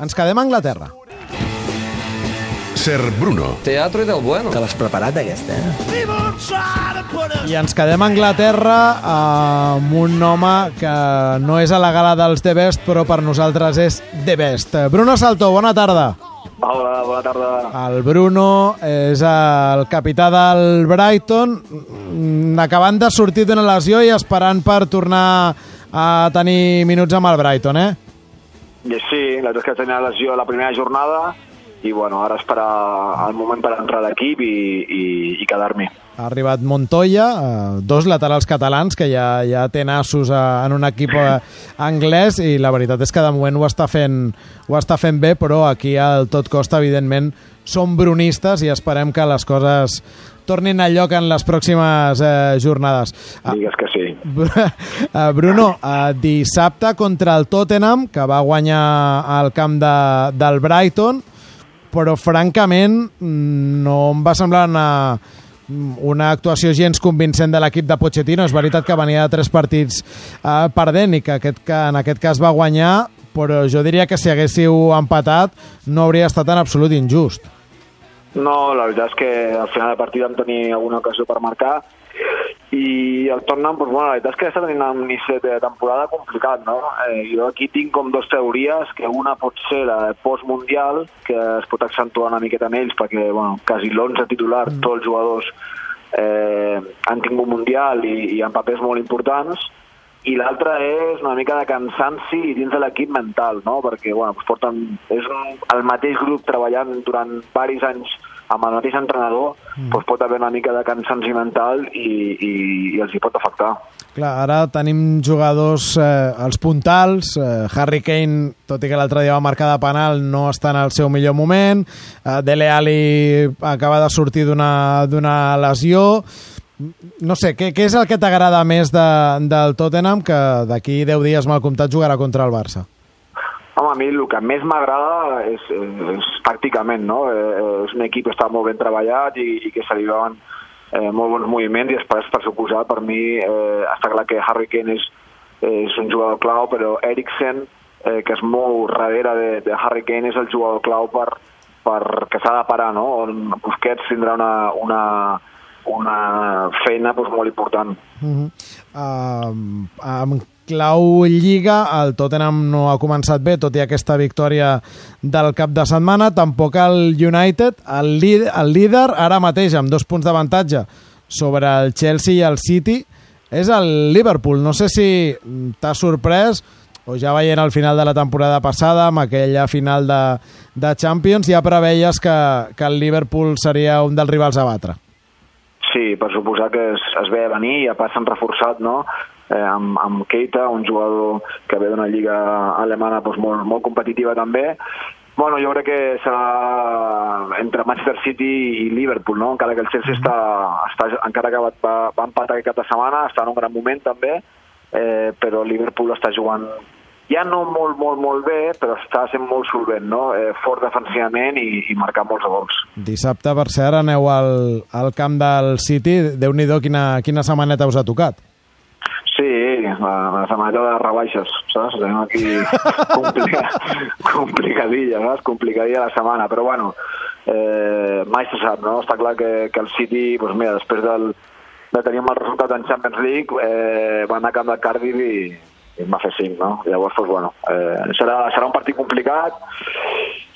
Ens quedem a Anglaterra. Ser Bruno. Teatro del bueno. Te l'has preparat, aquesta, eh? I ens quedem a Anglaterra amb un home que no és a la gala dels The Best, però per nosaltres és The Best. Bruno Saltó, bona tarda. Hola, bona tarda. El Bruno és el capità del Brighton, mm, acabant de sortir d'una lesió i esperant per tornar a tenir minuts amb el Brighton, eh? I sí, la veritat és que tenia lesió la primera jornada i bueno, ara esperar el moment per entrar a l'equip i, i, i quedar-m'hi. Ha arribat Montoya, eh, dos laterals catalans que ja, ja té nassos eh, en un equip eh, anglès i la veritat és que de moment ho està fent, ho està fent bé, però aquí al tot costa, evidentment, som brunistes i esperem que les coses tornin a lloc en les pròximes eh, jornades. Ah, Digues que sí. eh, Bruno, eh, dissabte contra el Tottenham, que va guanyar al camp de, del Brighton, però francament mm, no em va semblar una, una actuació gens convincent de l'equip de Pochettino. És veritat que venia de tres partits eh, perdent i que, aquest, que en aquest cas va guanyar, però jo diria que si haguéssiu empatat no hauria estat en absolut injust. No, la veritat és que al final del partit vam tenir alguna ocasió per marcar i el Tottenham, doncs, bueno, la veritat és que està tenint un inici de temporada complicat, no? Eh, jo aquí tinc com dos teories, que una pot ser la postmundial, que es pot accentuar una miqueta en ells, perquè, bueno, quasi l'11 titular, mm. tots els jugadors eh, han tingut mundial i, i en papers molt importants, i l'altra és una mica de cansanci dins de l'equip mental, no? perquè bueno, doncs porten, és un, el mateix grup treballant durant varis anys amb el mateix entrenador, mm. doncs pot haver una mica de cansanci mental i, i, i els hi pot afectar. Clar, ara tenim jugadors, eh, els puntals, eh, Harry Kane, tot i que l'altre dia va marcar de penal, no està en el seu millor moment, eh, Dele Alli acaba de sortir d'una lesió, no sé, què, què és el que t'agrada més de, del Tottenham que d'aquí 10 dies mal comptat jugarà contra el Barça? Home, a mi el que més m'agrada és, és tàcticament, no? Eh, és un equip que està molt ben treballat i, i que se li veuen eh, molt bons moviments i després, per suposar, per mi eh, està clar que Harry Kane és, és un jugador clau, però Eriksen, eh, que es mou darrere de, de Harry Kane, és el jugador clau per, per que s'ha de parar, no? On Busquets tindrà una, una, una feina doncs, molt important. Uh -huh. uh, amb clau Lliga, el Tottenham no ha començat bé, tot i aquesta victòria del cap de setmana. Tampoc el United, el líder, el líder ara mateix amb dos punts d'avantatge sobre el Chelsea i el City, és el Liverpool. No sé si t'ha sorprès o ja veient el final de la temporada passada, amb aquella final de, de Champions, ja preveies que, que el Liverpool seria un dels rivals a batre. Sí, per suposar que es, es ve a venir i a pas s'han reforçat, no?, eh, amb, amb Keita, un jugador que ve d'una lliga alemana doncs, molt, molt competitiva també, Bueno, jo crec que serà entre Manchester City i Liverpool, no? encara que el Chelsea està, està encara que va, va empatar aquest cap de setmana, està en un gran moment també, eh, però Liverpool està jugant ja no molt, molt, molt bé, però està sent molt solvent, no? Eh, fort defensivament i, i marcar molts gols. Dissabte, per cert, aneu al, al camp del City. déu nhi quina, quina setmaneta us ha tocat. La, la setmaneta de rebaixes, saps? Tenim aquí complica, complicadilla, no? complicadilla la setmana, però bueno, eh, mai se sap, no? Està clar que, que el City, doncs mira, després del, de tenir mal resultat en Champions League, eh, va anar a camp de Cardiff i, i va fer 5, no? Llavors, doncs, bueno, eh, serà, serà un partit complicat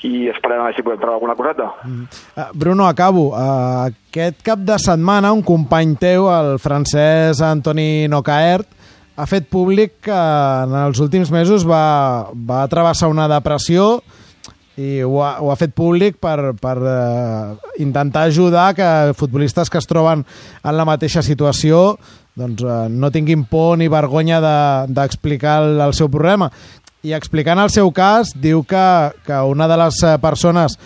i esperem a veure si podem treure alguna coseta. Mm. Uh, Bruno, acabo. Uh, aquest cap de setmana un company teu, el francès Antoni Nocaert, ha fet públic que en els últims mesos va, va travessar una depressió i ho ha, ho ha fet públic per, per uh, intentar ajudar que futbolistes que es troben en la mateixa situació doncs, eh, no tinguin por ni vergonya d'explicar de, el, el seu problema. I explicant el seu cas, diu que, que una de les eh, persones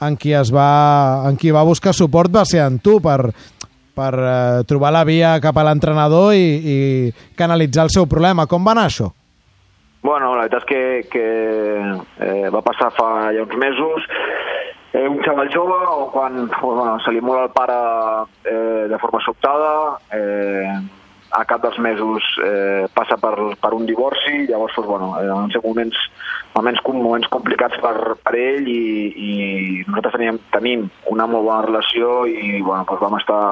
en qui, es va, en qui va buscar suport va ser en tu per, per eh, trobar la via cap a l'entrenador i, i canalitzar el seu problema. Com va anar això? Bueno, la veritat és que, que eh, va passar fa ja uns mesos eh, un xaval jove o quan bueno, se li mor el pare eh, de forma sobtada, eh, a cap dels mesos eh, passa per, per un divorci, llavors doncs, bueno, eh, van ser moments, moments, moments complicats per, per ell i, i nosaltres teníem, tenim una molt bona relació i bueno, doncs vam estar,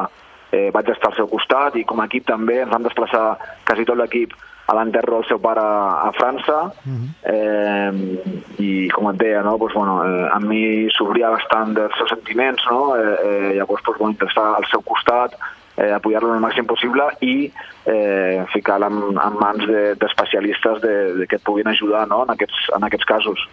eh, vaig estar al seu costat i com a equip també ens vam desplaçar quasi tot l'equip a l'enterro del seu pare a França eh, i com et deia, no, doncs, bueno, eh, a mi s'obria bastant dels seus sentiments, no? eh, eh, llavors doncs, bueno, intentar al seu costat, eh, apoyar-lo el màxim possible i eh, ficar-lo en, en mans de- d'especialistes de, de, que et puguin ajudar no? en, aquests, en aquests casos.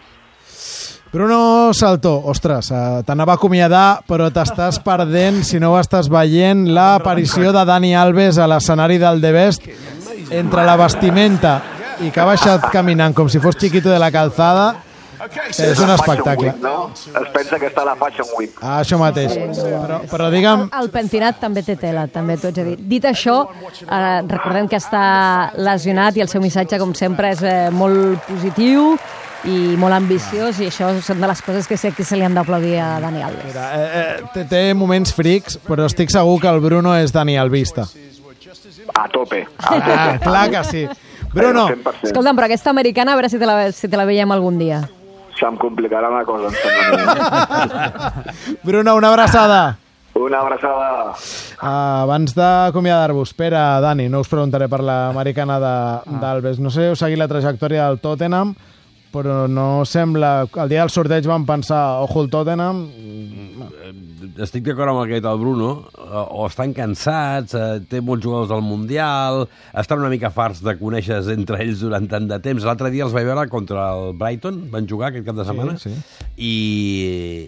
Bruno Saltó, ostres, eh, t'anava a acomiadar, però t'estàs perdent, si no ho estàs veient, l'aparició de Dani Alves a l'escenari del The Best entre la vestimenta i que ha baixat caminant com si fos Chiquito de la calzada. És un espectacle. Week, no? Es pensa que està a la Fashion Week. Ah, això mateix. Però, però digue'm, El pentinat també té tela, també t'ho haig de dir. Dit això, eh, recordem que està lesionat i el seu missatge, com sempre, és eh, molt positiu i molt ambiciós i això són de les coses que sé que se li han d'aplaudir a Dani Alves. mira, eh, eh, té, té moments frics, però estic segur que el Bruno és Dani Alvista. A tope. Ah, clar que sí. Bruno, 100%. Escolta'm, però aquesta americana, a veure si te la, si te la veiem algun dia. Se'm complicarà una cosa, em sembla. Bruno, una abraçada. Una abraçada. Uh, abans d'acomiadar-vos, Pere, Dani, no us preguntaré per l'americana d'Alves. No sé, heu seguit la trajectòria del Tottenham, però no sembla... El dia del sorteig vam pensar, ojo el Tottenham... estic d'acord amb dit el Bruno, o, o estan cansats, eh, té molts jugadors del Mundial, estan una mica farts de conèixer entre ells durant tant de temps. L'altre dia els vaig veure contra el Brighton, van jugar aquest cap de setmana, sí. i,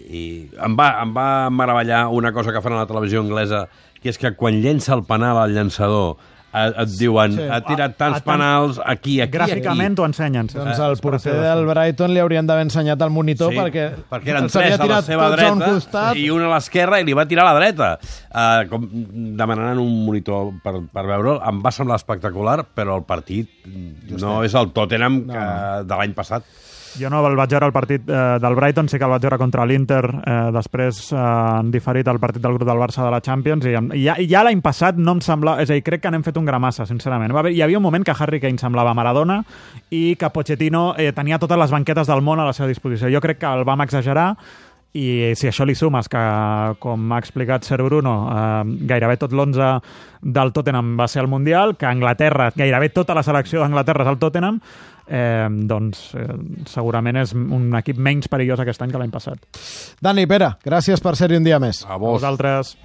i em, va, em va meravellar una cosa que fan a la televisió anglesa, que és que quan llença el penal al llançador eh, et diuen, Sí. ha tirat A- tants a tant- penals aquí, aquí, Gràficament aquí. t'ho ensenyen. Doncs Eh, el és porter del Brighton li haurien d'haver ensenyat el monitor Sí, perquè, perquè eren tres a la seva tots a un dreta costat. i un a l'esquerra i li va tirar a la dreta. Uh, com demanant un monitor per, per veure'l. Em va semblar espectacular, però el partit no és el Tottenham que, de l'any passat. Jo no el vaig veure el partit eh, del Brighton, sí que el vaig veure contra l'Inter, eh, després eh, han diferit el partit del grup del Barça de la Champions, i, ja, ja l'any passat no em semblava... És a dir, crec que n'hem fet un gramassa, sincerament. Va haver, hi havia un moment que Harry Kane semblava Maradona i que Pochettino eh, tenia totes les banquetes del món a la seva disposició. Jo crec que el vam exagerar i si això li sumes que, com ha explicat Ser Bruno, eh, gairebé tot l'11 del Tottenham va ser al Mundial, que Anglaterra, gairebé tota la selecció d'Anglaterra és el Tottenham, eh, doncs eh, segurament és un equip menys perillós aquest any que l'any passat. Dani, Pere, gràcies per ser-hi un dia més. A vos. Vosaltres...